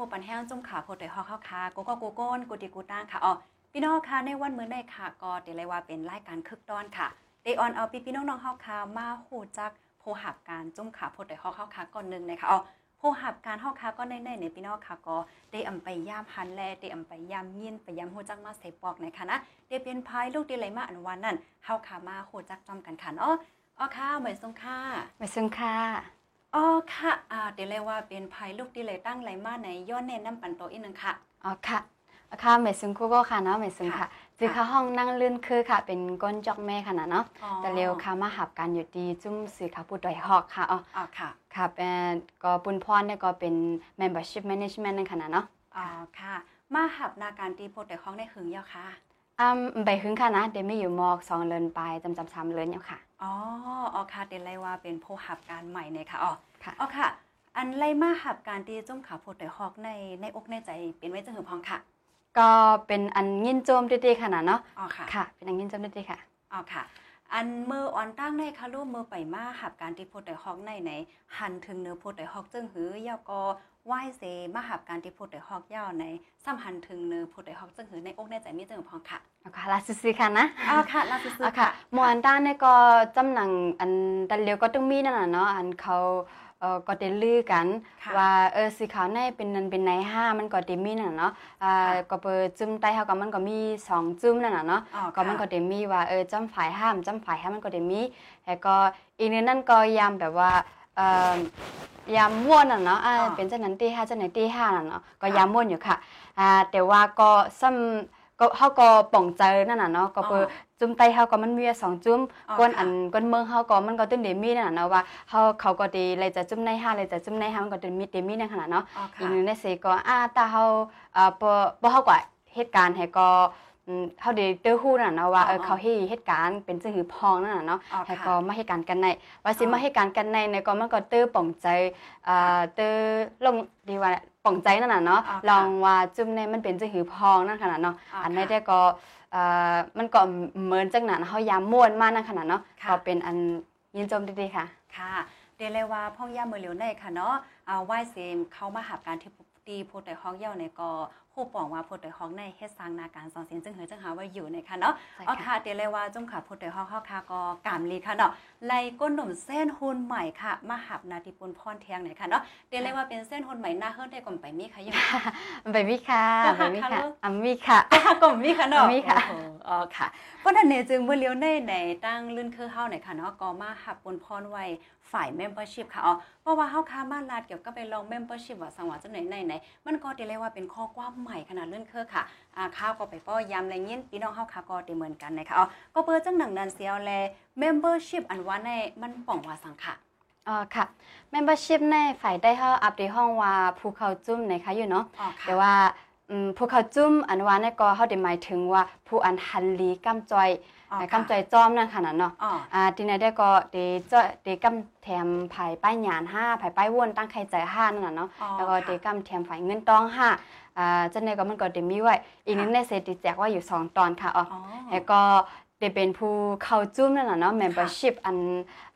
ผู้ปันแห้งจุ่มขาโพดแต่ฮอกเข้าคาโกโก้โกโก้นกูติกูตั้งค่ะอ๋อพี่น้องค่ะในวันมื้อในค่ะก็เดี๋ยวเลยว่าเป็นรายการคึกต้อนค่ะเดออนเอาพี่พี่น้องน้องเฮาค่ะมาฮู้จักโพหับการจุ่มขาโพดแต่ฮอกเข้าคาก่อนหนึงนะคะอ๋อโพหับการเฮาค่ะก็ในในในพี่น้องค่ะก็ได้อำไปย่ามหันแลได้อำไปย่ามยินไปย่ามฮู้จักมาใส่ปอกนะคะนะได้เป็นภายลูกได้ไหลมาอันวันนั้นเฮาค่ะมาฮู้จักจอมกันค่ะเนาะอ๋อค่ะหมายทรงค่ะไม่ซึ่งค่ะ อ๋อค่ะอ่าเดี๋ยวเลยว่าเป็นภายลูกที่เลยตั้งไรมาในย้อนแนะนำปันโตอีกหนึงค่ะ อ๋อค่ะอ๋อค่ะไม่ซึ่งกูก็ค่ะเนาะไม่ซึ่งค่ะจือค่ะห้องนั่งลื่นคือค่ะ เป็นก้นจอกแม่ค่ะนะเนาะอ๋อแต่เร็วค่ะมาหับกันอยู่ดีจุ้มสื่อค่ะผู้ดอยหอกค่ะอ๋ออ๋อค่ะค่ะเป็นก็ปุนพรเนี่ยก็เป็น membership management นั่นค่ะนะเนาะอ๋อค่ะ มาหับนาการตีโปรแต่ของในหึงเยาค่ะอ่าไปหึงค่ะนะเดี๋ยวไม่อยู่มอกสองเลินไปจำจำซ้ำเลินอยู่ค่ะ อ๋ออ๋อค่ะเดี๋ยวเลยว่าเป็นผู้หับการใหม่เนี่ยค่ะอ๋อค่ะอ๋อค่ะ อันไล่มาหับการตีจุ่มขาโปรแต่ฮอกในในอกในใจเป็นไว้จังหือพองค่ะ ก็เป็นอันยินโจมดีๆค่ะนะเนาะอ๋อค่ะค่ะ เป็นอันยินโจมดีๆค่ะอ๋อค่ะ อันเมื่อออนตั้งในค่ะรูปมือไปมาหับการตีโปรแต่ฮอกในไหนหันถึงเนื้อโปรแต่ฮอกจึงหือยาก็ ไหว้เซมาหับการตีโปรแต่ฮอกยาวในซ้ำหันถึงเนื้อโปรแต่ฮอกจึงหือในอกในใจมีจังหือพองค่ะเอาค่ะลาซื้อๆค่ะนะอ๋อค่ะลาซื้ออะๆค่ะหมวนด้านเนี่ยก็จำหนังอันดันเลียวก็ต้องมีนั่นน่ะเนาะอันเขาเอ่อก็ได้ลือกันค่ะว่าเออสีขาวในเป็นนันเป็นในห้ามันก็ได้มีนั่นน่ะเนาะอ่าค่ะก็เปิดจุ่มใต้เฮาก็มันก็มีสองจุ่มนั่นน่ะเนาะอ๋อก็มันก็ค่ะได้มีว่าเออจำฝ่ายห้ามจำฝ่ายห้ามมันก็ได้มีแล้วก็อีกนึงนั่นก็ยามแบบว่า เอ่อยามม่วนน่ะเนาะอ่าอ๋อเป็นจังนั้นตีห้าจังไหนตีห้าน่ะเนาะก็ค่ะยามม่วนอยู่ค่ะอ่าแต่ว่าก็ซ้ำก็เฮาก็ป่องใจนั่นน่ะเนาะก็เปิดจุ่มไตเฮาก็มันมีสองจุ่มอ๋อก้นค่ะอันก้นเมืองเฮาก็มันก็ตึ้งเดมีนั่นน่ะเนาะว่าเฮาเขาก็ดีเลยจะจุ่มในห้าเลยจะจุ่มในห้ามันก็ตึ้งมีเดมีนั่นขนาดเนาะอ๋ออีค่ะกหนึงในเสก็อ่าตาเฮาเอ่อบ่บ่เฮาก็เหตุการณ์ให้ก็อืม เฮาได้เตื้อฮู้นั่นน่ะเนาะว่าเออเขาเฮ็ดเหตุการณ์เป็นจังหือพองนั่นน่ะเนาะอ๋อให้ค่ะก็มาเหตุการณ์กันในว่าสิอ๋อมาเหตุการณ์กันในเนี่ยก็มันก็ตื้อป่องใจอ่าตื้อลงดีว่าป่องใจนั่นน่ะเนาะอ๋อค่ะลองว่าจุ่มในมันเป็นจังหือพองนั่นขนาดเนาะอ๋ออันค่ะนี้ได้ก็เอ่อมันก็เหมือนจังหนั้นเฮายามม่วนมากนั่นขนาดเนาะค่ะก็เป็นอันยินจมดีๆค่ะค่ะเดยวเลยว่าพ่องย่ามือเหลียวในค่ะเนาะเอาไหว้เซมเข้ามาหับการที่ ตีโพดแต่ฮอกเย่าในก็คู่ปองว่าโพดแต่ฮอกในเฮ็ดสร้างนาการสองเสียนจึงเหือจึงหาว่าอยู่ในค่ะเนาะใช่เอาค่ะค่ะเดี๋ยวเลยว่าจุ่มขาโพดแต่ฮอกเฮาค่ะก็กามลีค่ะเนาะไล่ก้นหนุ่มเส้นหุ่นใหม่ค่ะมาหับนาทีปุนพรเทียงไหนค่ะเนาะเดี๋ยวเลยว่าเป็นเส้นหุ่นใหม่หน้าเฮิรนได้ก่อนไปมีค่ะยังไปมีค่ะก็ไปหักมีค่ะค่ะลูกอะมีค่ะค่ะก็มีค่ะเนาะมีค่ะโอ้โหอ๋อค่ะเพราะนั้นเนี่ยจึงเมื่อเลี้ยวในในตั้งลื่นคือเฮาในค่ะเนาะก็มาหับปุนพรไว้ ฝ่าย membership ค่ะอ๋อเพราะว่าเฮาค้ามาลาดเกี่ยวกับไปลอง membership ว่าสังหวะจังไหนไหนไหนมันก็ได้เรียกว่าเป็นข้อกว้างใหม่ขนาดลื่นคือค่ะอ่าข้าวก็ไปป้อยำอะไรยินพี่น้องเฮาค่ะก็ได้เหมือนกันนะคะอ๋อก็เปิดจังหนังนันเสียวแล membership อันว่าในมันป่องว่าสังค่ะอ๋อค่ะ membership ในฝ่ายได้เฮาอัปเดตห้องว่าภูเขาจุ่มในค่ะอยู่เนาะอ๋อค่ะแต่ว่าอืมภูเขาจุ่มอันว่าเนี่ยก็เฮาได้หมายถึงว่าผู้อันฮันลีกำจอยอ๋อไอ้ค่ะ กำจอยจอมนั่นค่ะน่ะเนาะอ๋ออ่าทีนี้ได้ก็เดเจาะเดกำแถมภายป้ายหยานห้าภายป้ายวนตั้งใครใจห้านั่นน่ะเนาะอ๋อแล้วก็ค่ะเดกำแถมฝ่ายเงินตองห้าอ่าจังไดก็มันก็เดมีไว้อีกนึงในเซตแจกว่าอยู่สองตอนค่ะอ๋ออ๋อแล้วก็เดเป็นผู้เข้าจุ่มนั่นน่ะเนาะ membership อัน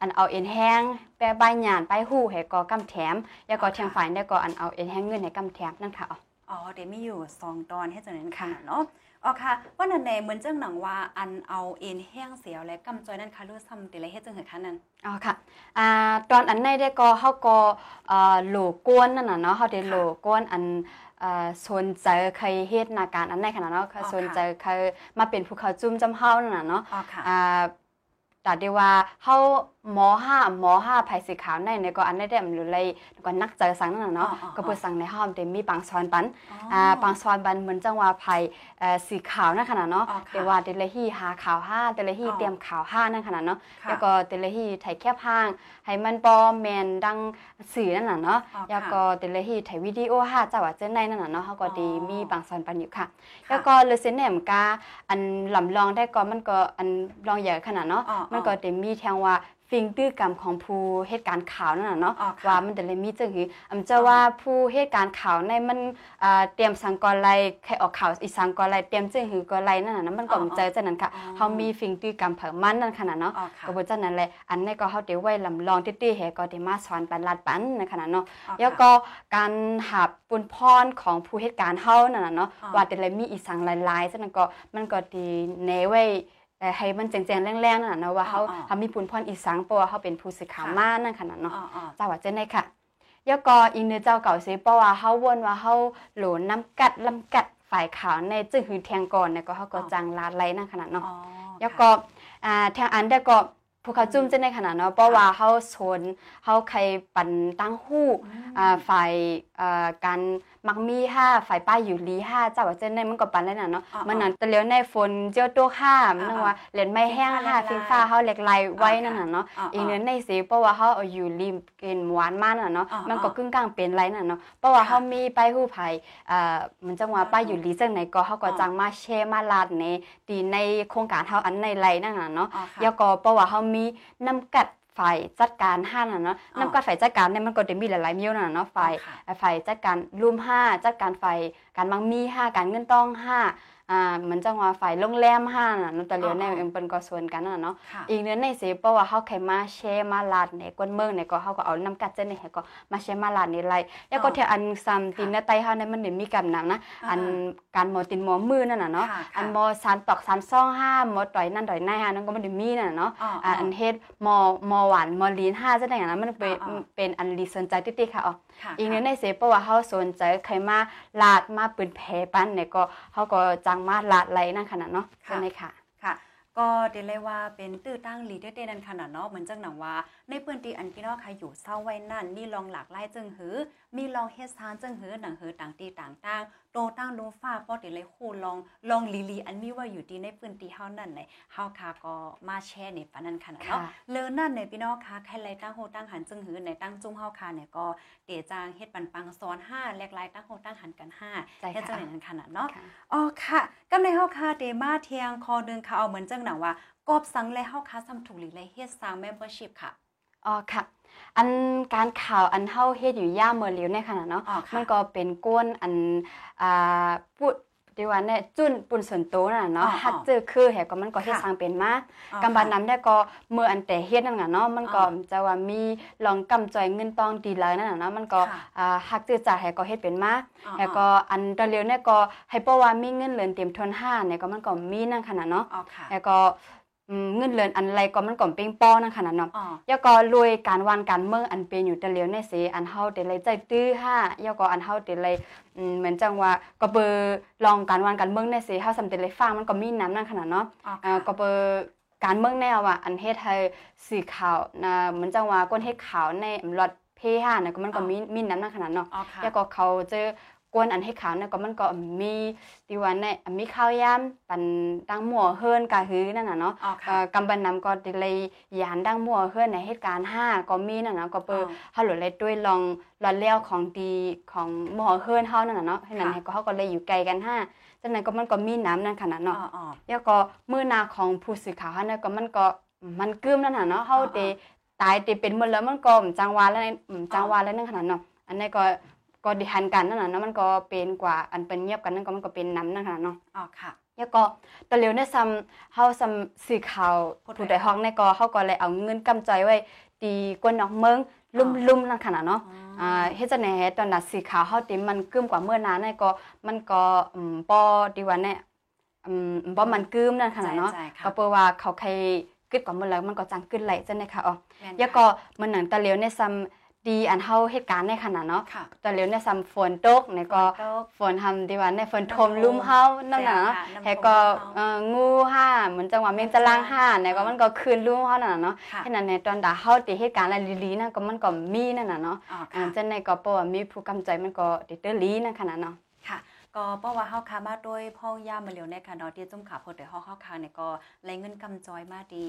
อันเอาเอ็นแห้งแปะป้ายหยานป้ายหู้ให้ก็กำแถมแล้วก็อ๋อแถมค่ะฝ่ายได้ก็อันเอาเอ็นแห้งเงินให้กำแถมนั่นค่ะอ๋ออ๋อเดี๋ยวมีอยู่สองตอนให้จังนั้นค่ะค่ะเนาะ อ๋อค่ะว่านั่นในเหมือนเจ้าหนังว่าอันเอาเอ็นแห้งเสียวและกำจอยนั่นค่ะรู้ซ้ำแต่ละเฮ็ดจังเหรอคะนั่นอ๋อค่ะอ่าตอนอันในได้ก็เฮาก็เอ่อโหลกวนนั่นน่ะเนาะเฮาได้ค่ะโหลกวนอันเอ่อสนใจเคยเฮ็ดนาการอันในขนาดเนาะอ๋อค่ะสนใจเคยมาเป็นผู้เข้าจุ่มจำเฮานั่นน่ะเนาะอ๋อค่ะอ่าแต่ได้ว่าเฮา หมอห้าหมอห้าไผสีขาวในในก็อันได้ได้มันอยู่เลยก็นักเจอสังนั่นน่ะเนาะอ๋ออ๋อก็เปิดสั่งในห้องเต็มมีบางซอนปันอ๋ออ่าบางซอนบันเหมือนจังว่าไผเอ่อสีขาวนั่นขนาดเนาะอ๋อค่ะแต่ว่าเดลฮีหาขาวห้าเดลฮีอ๋อเตรียมขาวห้านั่นขนาดเนาะค่ะแล้วก็เดลฮีไถแคบห้างให้มันปอแมนดังสื่อนั่นน่ะเนาะอ๋อค่ะแล้วก็เดลฮีไถวิดีโอห้าจ้าว่าเจ้าในนั่นน่ะเนาะเขาก็ดีอ๋อมีบางซอนปันอยู่ค่ะค่ะ แล้วก็เลเซนแหนมกาอันลำลองได้ก็มันก็อันลองใหญ่ขนาดเนาะอ๋อมันก็เต็มมีแทงว่า ฟิงตื้อกรรมของผู้เหตุการณ์ข่าวนั่นน่ะเนาะอ๋อค่ะว่ามันจะเลยมีจังหืออำเจ้าว่าผู้เหตุการณ์ข่าวในมันอ่าเตรียมสังกรไลใครออกข่าวอีสังกรไลเตรียมจังหือก็ไลนั่นน่ะนะมันก็อ๋อเจอจังนั้นค่ะอ๋อเฮามีฟิงตื้อกรรมเผอมันนั่นขนาดเนาะอ๋อค่ะก็บ่จังนั้นแหละอันนี้ก็เฮาได้ไว้ลำลองตี้ๆแฮก็ได้มาสอนปันลาดปันในขนาดเนาะอ๋อแล้วค่ะก็การหับปุนพรของผู้เหตุการณ์เฮานั่นน่ะเนาะอ๋อว่าแต่ละมีอีสังหลายๆฉะนั้นก็มันก็ดีแนไว้เอ่อ ให้มันแจ้งๆแรงๆนั่นน่ะเนาะว่าเฮาอ๋อเฮามีปุนพรอีสังเพราะว่าเฮาเป็นผู้สื่อข่าวค่ะมานั่นขนาดเนาะอ๋ออ๋อเจ้าว่าจังได๋ค่ะแล้วก็อีกเนื้อเจ้าเก่าสิเพราะว่าเฮาวนว่าเฮาโหลน้ำกัดลำกัดฝ่ายขาวในจึงหือแทงก่อนเนี่ยก็เฮาก็จังลาดไหลนั่นขนาดเนาะอ๋อแล้วก็อ่าทางอันได้ก็ผู้เขาจุ่มจะในขนาดเนาะเพราะว่าเฮาสนเฮาใครปันตั้งหู้อ่าฝ่ายอ่าการมักมีห้าฝ่ายป้ายอยู่ลีห้าเจ้าว่าเจ้าในมันก็ปันได้น่ะเนาะอ๋อมันนั่นแต่เลี้ยวในฝนเจียวตัวห้ามันนึกว่าเหรียญไม้แห้งห้าฟิฟิงงฟ้าฟ้าเฮาเหล็กไหลไว้อ๋อนั่นน่ะเนาะอ๋ออีกเนื้อในสิเพราะว่าเฮาเอาอยู่ริมเกณฑ์หวานมาน่ะเนาะอ๋อมันก็อ๋อกึ่งกลางเป็นไรน่ะเนาะเพราะว่าค่ะเฮามีป้ายหู้ไผอ่ามันจังว่าป้ายอยู่ลีจังไหนก็เฮาก็อ๋อจังมาแชร์มาลาดในตีในโครงการเฮาอันในไรนั่นน่ะเนาะอ๋อค่ะแล้วก็เพราะว่าเขามีน้ำกัด ฝ่ายจัดการห้าน่ะเนาะอ๋อน้ำกัดฝ่ายจัดการเนี่ยมันก็จะมีหลายๆมิ้วน่ะเนาะฝ่ายค่ะเอ่อฝ่ายจัดการรุมห้าจัดการฝ่ายการมังมีห้าการเงินต้องห้า อ่าเหมือนจังว่าฝ่ายโรงแรมห้าน่ะเนาะแต่เหลียวในอ๋อเอ็มเป็นก็ส่วนกันน่ะเนาะค่ะอีกเนื้อในสิเพราะว่าเขาเคยมาแชร์มาลาดในกวนเมืองเนี่ยก็เขาก็เอาน้ำกัดเจนเนี่ยก็มาแชร์มาลาดในไรแล้วก็อ๋อเทอันซัมตินในไตเฮาเนี่ยมันเนี่ยมีกำนำนะอันการหมอตินหมอมือนั่นน่ะเนาะค่ะอันหมอสารตอกสารซ่องห้าหมอต่อยนั่นต่อยในห้านั่นก็มันได้มีน่ะเนาะอ๋ออ่าอันเฮ็ดมอมอหวานมอลีนห้าจะได้อย่างนั้นมันเป็นอ๋ออ๋อเป็นอันลีสนใจติ๊กๆค่ะอ๋อค่ะ อีกนึงในเสเพราะว่าเฮาสนใจใครมาลาดมาปืนแผปันเนี่ยก็เฮาก็จังมาลาดไหลนั่นขนาดเนาะค่ะใช่ไหมค่ะค่ะก็เดเลยว่าเป็นตื้อตั้งลีเดเดนันขนาดเนาะเหมือนจังหนังว่า ในเปื้อนตีอันพี่น้องใครอยู่เศร้าไว้นั่นมีลองหลากหลายจึงหือ มีลองเฮ็ดซานจึงหือหนังหือต่างตีต่างตั้ง โตตั้งลงฟ้าป้อเดเลยคู่ลองลองลีลีอันมีว่าอยู่ดีในเปื้อนตีเฮานั่นไหนเฮาค่ะก็มาแชร์ในปานนั้นขนาดเนาะค่ะเลอนั่นเนี่ยพี่น้องคะใครไลตั้งโฮตั้งหันจึงหือในตั้งจุ้มเฮาค่ะเนี่ยก็เดจางเฮ็ดปันปังซ้อนห้าแลกลายตั้งโฮตั้งหันกันห้าใช่เฮ็ดจังค่ะไหนนั้นขนาดเนาะค่ะอ๋อค่ะกำในเฮาค่ะเดมาเทียงคอเดินค่ะเอาเหมือนจังหนังว่ากอบสังและเฮาค่ะซ้ำถูกหรือเลยเฮ็ดสร้าง membership ค่ะอ๋อค่ะ อันการข่าวอันเฮาเฮ็ดอยู่ย่ามเมื่อเหลียวในขนาดเนาะอ๋อค่ะมันก็เป็นก้นอันอ่าพูดดีว่าเนี่ยจุนปุ่นส่วนโตวนั่นน่ะเนาะอ๋อฮัดเจอคือแหก็มันก็เฮ็ดค่ะสร้างเป็นมาอ๋อกำบันนำได้ก็เมื่ออันแต่เฮ็ดนั่นน่ะเนาะมันก็อ๋อจะว่ามีลองกำจอยเงินตองดีเลยนั่นน่ะเนาะมันก็ค่ะอ่าฮักจือจ่าแหก็เฮ็ดเป็นมาอ๋อแล้วก็อันตะเลียวเนี่ยก็ให้เพราะว่ามีเงินเหลือนเตรียมทนห้าเนี่ยก็มันก็มีนั่นขนาดเนาะอ๋อค่ะแล้วก็อืม เงินเหลือนอันไรก็มันก็เป้งป้อนั่นขนาดเนาะอ๋อแล้วก็รวยการวันการเมืองอันเป็นอยู่ตะเลียวเนี่ยสิอันเฮาแต่เลยใจตื้อห้าแล้วก็อันเฮาแต่เลยอืมเหมือนจังว่าก็เบอร์ลองการวันการเมืองเนี่ยสิเฮาสำแต่เลยฟังมันก็มีน้ำนั่นขนาดเนาะอ๋ออ่าค่ะก็เบอร์การเมืองแนวว่าอันเฮ็ดให้สื่อข่าวนะเหมือนจังว่าก้นเฮ็ดข่าวในรถเพห้าเนี่ยก็มันก็มีมีน้ำนั่นขนาดเนาะอ๋อค่ะแล้วก็เขาเจอ กวนอันให้ขาวเนี่ยก็มันก็มีติวันเนี่ยมีข้าวยามปันดังหมัวเฮิรนกะฮือนั่นน่ะเนาะอ๋อเอ่ค่ะอกำบันนำก็ได้เลยยานดังหมัวเฮิรนในเหตุการณ์ห้าก็มีนั่นน่ะก็เปิดอ๋อเฮาหลุดเลยด้วยลองลอนเลี้ยวของดีของหมัวเฮิรนเฮานั่นน่ะเนาะให้นั้นค่ะให้ก็เฮาก็เลยอยู่ไกลกันห้าจากนั้นก็มันก็มีน้ำนั่นขนาดอ๋อเนาะอ๋อแล้วก็มื้อหนาของผู้สื่อข่าวเฮาเนี่ยก็มันก็มันกึมนั่นน่ะเนาะเฮาอ๋อเตตายเตเป็นหมดแล้วมันก็จังหวะแล้วอืมจังหวะแล้วนั่นขนาดเนาะอันนี้ก็ ก็ดิหันกันนั่นน่ะเนาะมันก็เป็นกว่าอันเป็นเงียบกันนั่นก็มันก็เป็นน้ำนั่นขนาดเนาะอ๋อค่ะแล้วก็ตะเลียวเนี่ยซ้ำเฮาซ้ำสื่อข่าวผู้ใดผู้ใดฮอกเนี่ยก็เฮาก็เลยเอาเงินกำใจไว้ตีกวนนอกเมืองลุ่มๆนั่นขนาดเนาะอ่าเฮ็ดจังได๋ให้ตอนนั้นสีขาวเฮาติมันกึมกว่าเมื่อนานเนี่ยก็มันก็อืมบ่ดีว่าเนี่ยอืมบ่มันกึมนั่นขนาดเนาะใช่ๆค่ะก็เปิดว่าเขาใครกึดกว่าเมื่อแล้วมันก็จังกึดไหลจังได๋ค่ะอ๋อแม่นแล้วก็มันหนังตะเหลียวเนี่ยซ้ำ ดีอันเฮาเหตุการณ์ในขนาดเนาะค่ะตะเหลียวเนี่ยซ้ำฝนตกเนี่ยก็ฝนตกฝนทำดีว่าเนี่ยฝนทมน้ำท่วมลุ่มเฮานั่นน่ะเนาะใช่ค่ะน้ำท่วมแล้วก็ลุ่มเฮาเอ่องูห้าเหมือนจังหวะเมงจะล่างห้าเนี่ยก็มันก็คืนลุ่มเฮานั่นน่ะเนาะค่ะฉะนั้นในตอนดาเฮาติเหตุการณ์อะไรลีๆนั่นก็มันก็มีนั่นน่ะเนาะอ๋ออ่าค่ะจังในก็เพราะว่ามีผู้กำใจมันก็ติดเตอร์ลีนั่นขนาดเนาะค่ะก็เพราะว่าเฮาค่ะมาโดยพ่องย่ามาเหลียวในค่ะเนาะที่จุ่มขาโพดแต่เฮาเฮาค่ะเนี่ยก็ไหลเงินกำจอยมาดี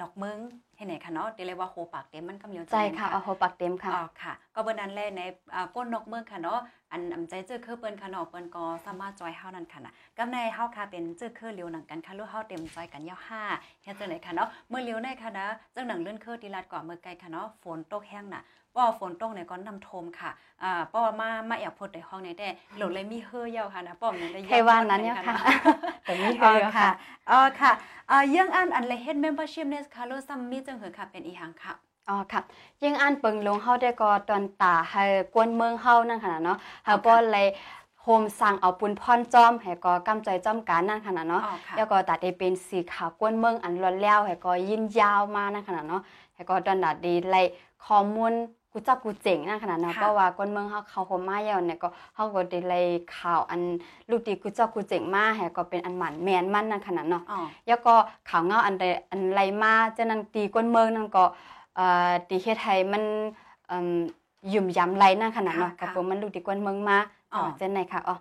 นอกเมืองให้ไหนค่ะเนาะเดี๋ยวเลยว่าโหปากเต็มมันกำเหลียวใจค่ะเอาหัวปักเต็มค่ะอ๋อค่ะ ก็เบอร์นั้นแหละในอ่าก้นนอกเมืองค่ะเนาะ อันอันอำใจเจอคือเปิ้นค่ะเนาะเปิ้นก็สามารถจอยเฮานั่นค่ะนะกำในเฮาค่ะเป็นเจอคือเลียวหนังกันค่ะลูกเฮาเต็มจอยกันยาวห้าเฮ็ดจังได๋ค่ะเนาะเมื่อเลียวในค่ะนะจังหนังเลื่อนคือตีลาดกว่าเมื่อไกลค่ะเนาะฝนตกแห้งน่ะป้อฝนตกเนี่ยก็นำทมค่ะอ่าป้อมามาแอบพดในห้องในแต่โหลดเลยมีเฮอเยาวค่ะนะป้อมยังได้ใครว่านั้นเนี่ยค่ะแต่มีเฮอ๋ออค่ะค่ะอ๋อค่ะอ่ายังอันอันเลยเฮ็ด membership เนี่ยค่ะโลซัมมีจังเหือค่ะเป็นอีหังค่ะ อ๋อค่ะยิ่งอ่านเปิงลงเฮาได้ก็ตอนตาให้กวนเมืองเฮานั่นขนาดเนาะเฮาบ่เลยโฮมสั่งเอาปุนพรจอมให้ก็กำใจจอมการนั่นขนาดเนาะอ๋อค่ะแล้วก็ตัดได้เป็นสีขาวกวนเมืองอันร้อนแล้วให้ก็ยินยาวมานั่นขนาดเนาะให้ก็ตอนดัดดีไล่ข้อมูลกูจับกูเจ๋งนั่นขนาดเนาะค่ะเพราะว่ากวนเมืองเฮาเขาโฮมมาแล้วเนี่ยก็เฮาก็ได้ไล่ข่าวอันลูกดีกูจับกูเจ๋งมาให้ก็เป็นอันหมันแมนมันนั่นขนาดเนาะอ๋อแล้วก็ข่าวเงาอันใดอันไรมาจะนั้นตีก้นเมืองนั่นก็เอ่อ ตีเฮ็ดให้มันเอ่มยุ่มยำไรนั่นขนาดเนาะค่ะกับผมมันลูกตีก้นเมืองมาอ๋อเจังไหนค่ะอ๋อ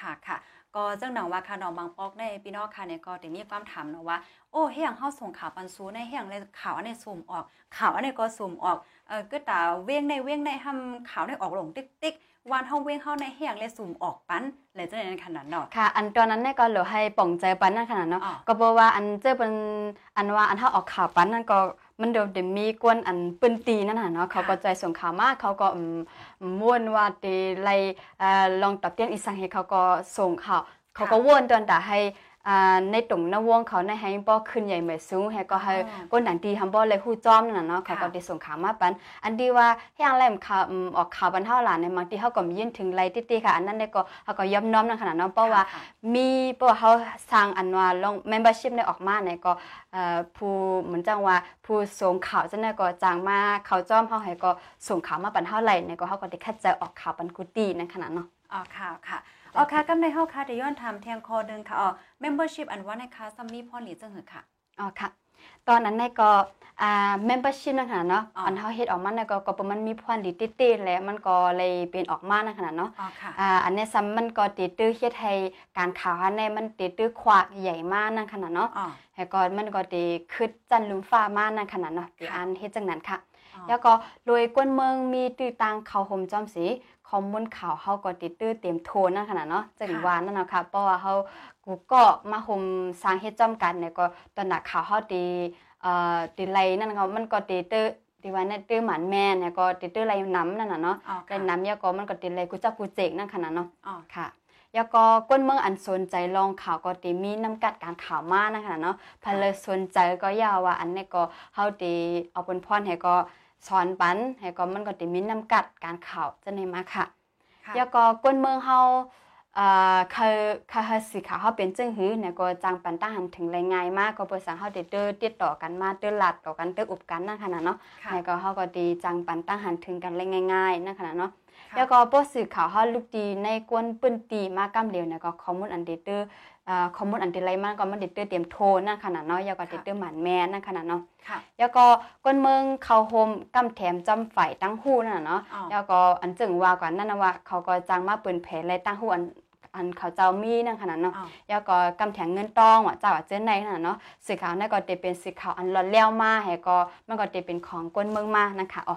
ค่ะค่ะ ก็จังหนังว่าค่ะน้องบางปอกในพี่น้องค่ะเนี่ยก็ได้มีความถามเนาะว่า โอ้เฮียงเฮาส่งข่าวปันซูในเฮียงเลยข่าวอันนี้ซูมออก ข่าวอันนี้ก็ซูมออกเออก็ตาเว้งในเว้งในทำข่าวได้ออกลงติ๊กติ๊กวันเฮาเว้งเฮาในเฮียงเลยซูมออกปันเลยจังนั้นขนาดเนาะค่ะ อันตอนนั้นเนี่ยก็เหลือให้ป่องใจปันนั่นขนาดเนาะอ๋อก็บอกว่าอันเจอเป็นอันว่าอันถ้าออกข่าวปันนั่นก็ มันเดี๋ยวเดี๋ยวมีกวนอันปืนตีนั่นน่ะเนาะเขาก็ใจส่งข่าวมาเขาก็อืมม่วนว่าตีไล่เอ่อลองตับเตียนอีสังเฮเขาก็ส่งข่าวเขาก็วนตอนตาให้อ่า ในตรงหน้าวงเขาในให้บ่ขึ้นใหญ่เหมือนสูงให้ก็ให้อ๋อก้นหนังตีทำบ่เลยฮู้จอมนั่นน่ะเนาะเขาก็ค่ะได้ส่งข่าวมาปันอันดีว่าเฮียงแลมข่าวอืมออกข่าวบันเท่าหลานในบางทีเขาก็มียื่นถึงไรติๆค่ะ อันนั้นเนี่ยก็เขาก็ย่อมน้อมนั่นขนาดเนาะเพราะว่าค่ะมีเพราะว่าเขาสร้างอันว่าลง membership เนี่ยออกมาเนี่ยก็เอ่อผู้เหมือนจังว่าผู้ส่งข่าวจังเนี่ยก็จ้างมาเขาจ้อมเขาให้ก็ส่งข่าวมาปันเท่าไหร่เนี่ยก็เขาก็ได้คัดใจออกข่าวปันกุฏินั่นขนาดเนาะอ๋อค่ะค่ะ อ๋อค่ะกำในเฮาค่ะเดี๋ยวย้อนถามแทงคอหนึงค่ะอ๋อ membership อันว่าในค่ะซัมมี่พ่อหลีจังหือค่ะอ๋อค่ะตอนนั้นเนี่ยก็อ่า membership นั่นขนาดเนาะอ๋ออัอันเขาเฮ็ดออกมาเนี่ยก็ก็ประมาณมีพรดีติๆแล้วมันก็เลยเป็นออกมานั่นขนาดเนาะอ๋อค่ะอ่าอันนี้ซ้ำมันก็ติดตื้อเฮ็ดให้การข่าวอันนี้มันติดตื้อขวากใหญ่มากนั่นขนาดเนาะอ๋อแล้วก็มันก็ติคึดจันลุมฟ้ามากนั่นขนาดเนาะที่ค่ะอันเฮ็ดจังนั้นค่ะอ๋อแล้วก็โดยกวนเมืองมีตื้อต่างเขาห่มจอมสี ข้อมูลข่าวเฮาก็ติดตื้อเต็มโทนนั่นขนาดเนาะจังว่านั่นเนาะค่ะเพราะว่าเฮากูก็มาห่มสร้างเฮ็ดจอมกันเนี่ยก็ตอนนักข่าวเฮาตีเอ่อติไลนั่นก็มันก็ติดตื้อที่ว่าเนี่ยตื้อหมันแม่เนี่ยก็ติดตื้อไรน้ำนั่นน่ะเนาะอ๋อไรค่ะน้ำเนี่ยก็มันก็ติดไรกูจักกูเจกนั่นขนาดเนาะอ๋อค่ะแล้วก็ก้นเมืองอันสนใจลองข่าวก็ตีมีน้ำกัดการข่าวมากนะคะเนาะพันเลยสนใจก็ยาวว่าอันนี้ก็เฮาตีเอาเป็นพรให้ก็ สอนปันให้ก็มันก็ตีมีน้ำกัดการข่าวจะในมาค่ะค่ะแล้วก็ก้นเมืองเฮาเอ่อเคยเคยสิข่าวเฮาเป็นจึงหือเนี่ยก็จังปันตั้งหันถึงรายงานมากก็เปิดสังเฮาได้เด้อติดต่อกันมาเด้อลัดต่อกันเด้ออุบกันนั่นขนาดเนาะค่ะแล้วก็เฮาก็ดีจังปันตั้งหันถึงกันเลยง่ายๆนั่นขนาดเนาะค่ะแล้วก็ป้สื่อข่าวเฮาลูกดีในกวนปื้นตีมากำเหลวเนี่ยก็ข้อมูลอันเดเตอ ร์อ่าข้อมูลอันเดไรมันก็มันเดเตอร์เตรียมโทรนั่นขนาดเนาะแล้วก็เดเตอร์หมันแม่นั่นขนาดเนาะค่ะแล้วก็กวนเมืองเขาโฮมกำแถมจำฝ่ายตั้งหู้นั่นน่ะเนาะอ๋อแล้วก็อันจึงว่าก่อนนั่นนะว่าเขาก็จ้างมาเปิ้นแผลเลยตั้งหู้อันอันเขาเจ้ามีนั่นขนาดเนาะอ๋อแล้วก็กำแถงเงินต้องว่าเจ้าว่าเจ้าในนั่นน่ะเนาะสีขาวนั่นก็จะเป็นสีขาวอันร้อนแล้วมาให้ก็มันก็จะเป็นของกวนเมืองมานะคะอ๋อ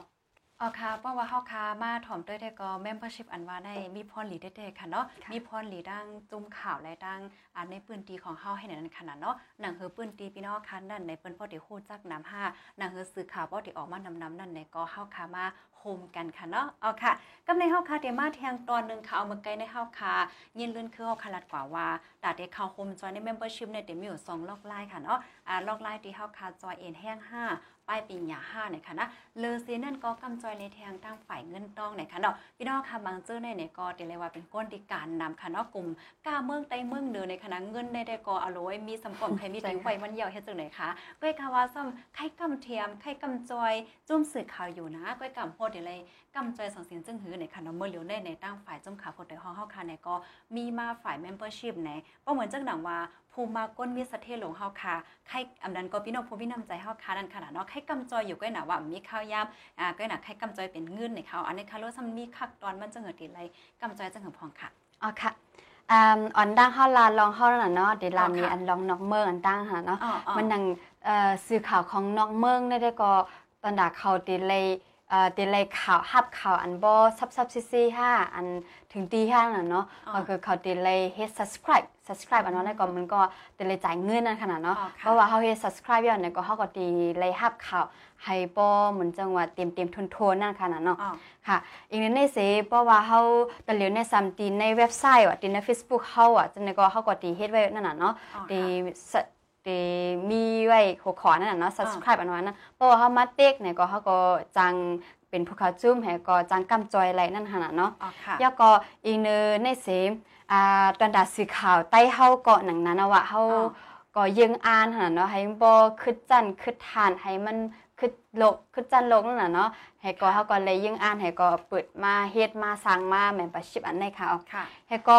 อ๋อค่ะเพราะว่าเฮาคามาถ่อมด้วยได้ก็ membership อันว่าในมีพรหลีได้ๆค่ะเนาะค่ะมีพรหลีดังจุ่มข่าวและดังอ่าในปืนตีของเฮาให้ในนั้นขนาดเนาะหนังเฮือปืนตีพี่น้องคันนั่นในเปิ้นพ่อได้ฮู้จักน้ำห้าหนังเฮือสื่อข่าวบ่ได้ออกมานำๆนั่นในก็เฮาคามาโฮมกันค่ะเนาะเอาค่ะกำในเฮาคาเดมาแทงตอนหนึงค่ะเอามาไกลในเฮาคายินเลื่อนคือเฮาคาลัดกว่าว่าตาได้เข้าโฮมจอยใน membership เนี่ยเดี๋ยวมีอยู่สองล็อกไลน์ค่ะเนาะอ่าล็อกไลน์ที่เฮาคาจอยเอ็นแห้งห้า ป้ายปีหยาห้าเนี่ยค่ะนะเลอเซนั่นก็กำจอยในแทงตั้งฝ่ายเงินต้องเนี่ยค่ะเนาะพี่น้องค่ะบางเจ้าในเนี่ยก็เดี๋ยวเลว่าเป็นก้นตีการนำค่ะเนาะกลุ่มกล้าเมืองใต้เมืองเหนือในคณะเงินในได้ก็อร่อยมีสำปองใครมีใช่ติวค่ะไว้มันเยี่ยวเฮ็ดจังไหนคะก้อยกาว่าซ้ำไข่กำเทียมไข่กำจอยจุ่มสื่อข่าวอยู่นะก้อยกำโพดเดี๋ยวเลยกำจอยสองเสียงจึงหือในค่ะเนเมื่อเหลียวในในตั้งฝ่ายจมขาวโพดในห้องเฮาค่ะเนี่ยก็มีมาฝ่าย membership ในเพราะเหมือนจังหนังว่าภูมิมาก้นมีสเทหลงเฮาค่ะใครอำดันก็พี่น้องผู้พี่นำใจเฮาค่ะนั่นขนาดเนาะใครกำจอยอยู่ก็หนาว่ามีข้าวยามอ่าก็หนาใครกำจอยเป็นเงินในเขาอันนี้ค่ะรู้ซ้ำมีคักตอนมันจะเหิดติไรกำจอยจะเหิดพองค่ะอ๋อค่ะอ่าอันดังเฮาลานลองเฮานั่นน่ะเนาะเดี๋ยวลามีอันลองนอกเมืองอันตั้งหาเนาะมันนังเอ่อสื่อข่าวของนอกเมืองได้ได้ก็ตอนดาเขาติเลย เอ่อตีเลยข่าวฮับข่าวอันบ่ซับซับซีซีห้าอันถึงตีห้าน่ะเนาะอ๋อก็คือเขาตีเลยเฮ็ด subscribe subscribe อันนั้นแล้วก็มันก็ตีเลยจ่ายเงินนั่นขนาดเนาะอ๋อค่ะเพราะว่าเขาเฮ็ด subscribe ย้อนเนี่ยก็เขาก็ตีเลยฮับข่าวให้บ่เหมือนจังว่าเตรียมเตรียมทุนโทนนั่นขนาดเนาะอ๋อค่ะอีกนิดในเสเพราะว่าเขาตะเหลียวในซัมตีในเว็บไซต์ว่ะตีใน Facebook เขาอะจังได๋ก็เขาก็ตีเฮ็ดไว้นั่นน่ะเนาะอ๋อตี ค่ะสะตีมีไว้หัวข้อนั่นน่ะเนาะ subscribe อันนั้นนะเพราะว่าเขามาเต็กเนี่ยก็เขาก็จังเป็นผู้เขาจุ่มให้ก็จังกำจอยอะไรนั่นหั่นน่ะเนาะอ๋อค่ะแล้วก็อีกเนอในเสมอ่าตอนดาสื่อข่าวใต้เฮาเกาะหนังนั้นน่ะว่าเฮาอ๋อก็ยังอ่านหั่นน่ะเนาะให้บ่คึดจันคึดทานให้มันคึดโลกคึดจันโลกนั่นน่ะเนาะให้ก็เฮาก็เลยยังอ่านให้ก็เปิดมาเฮ็ดมาสร้างมาแม่นประชิปอันในค่ะเอาค่ะแล้วก็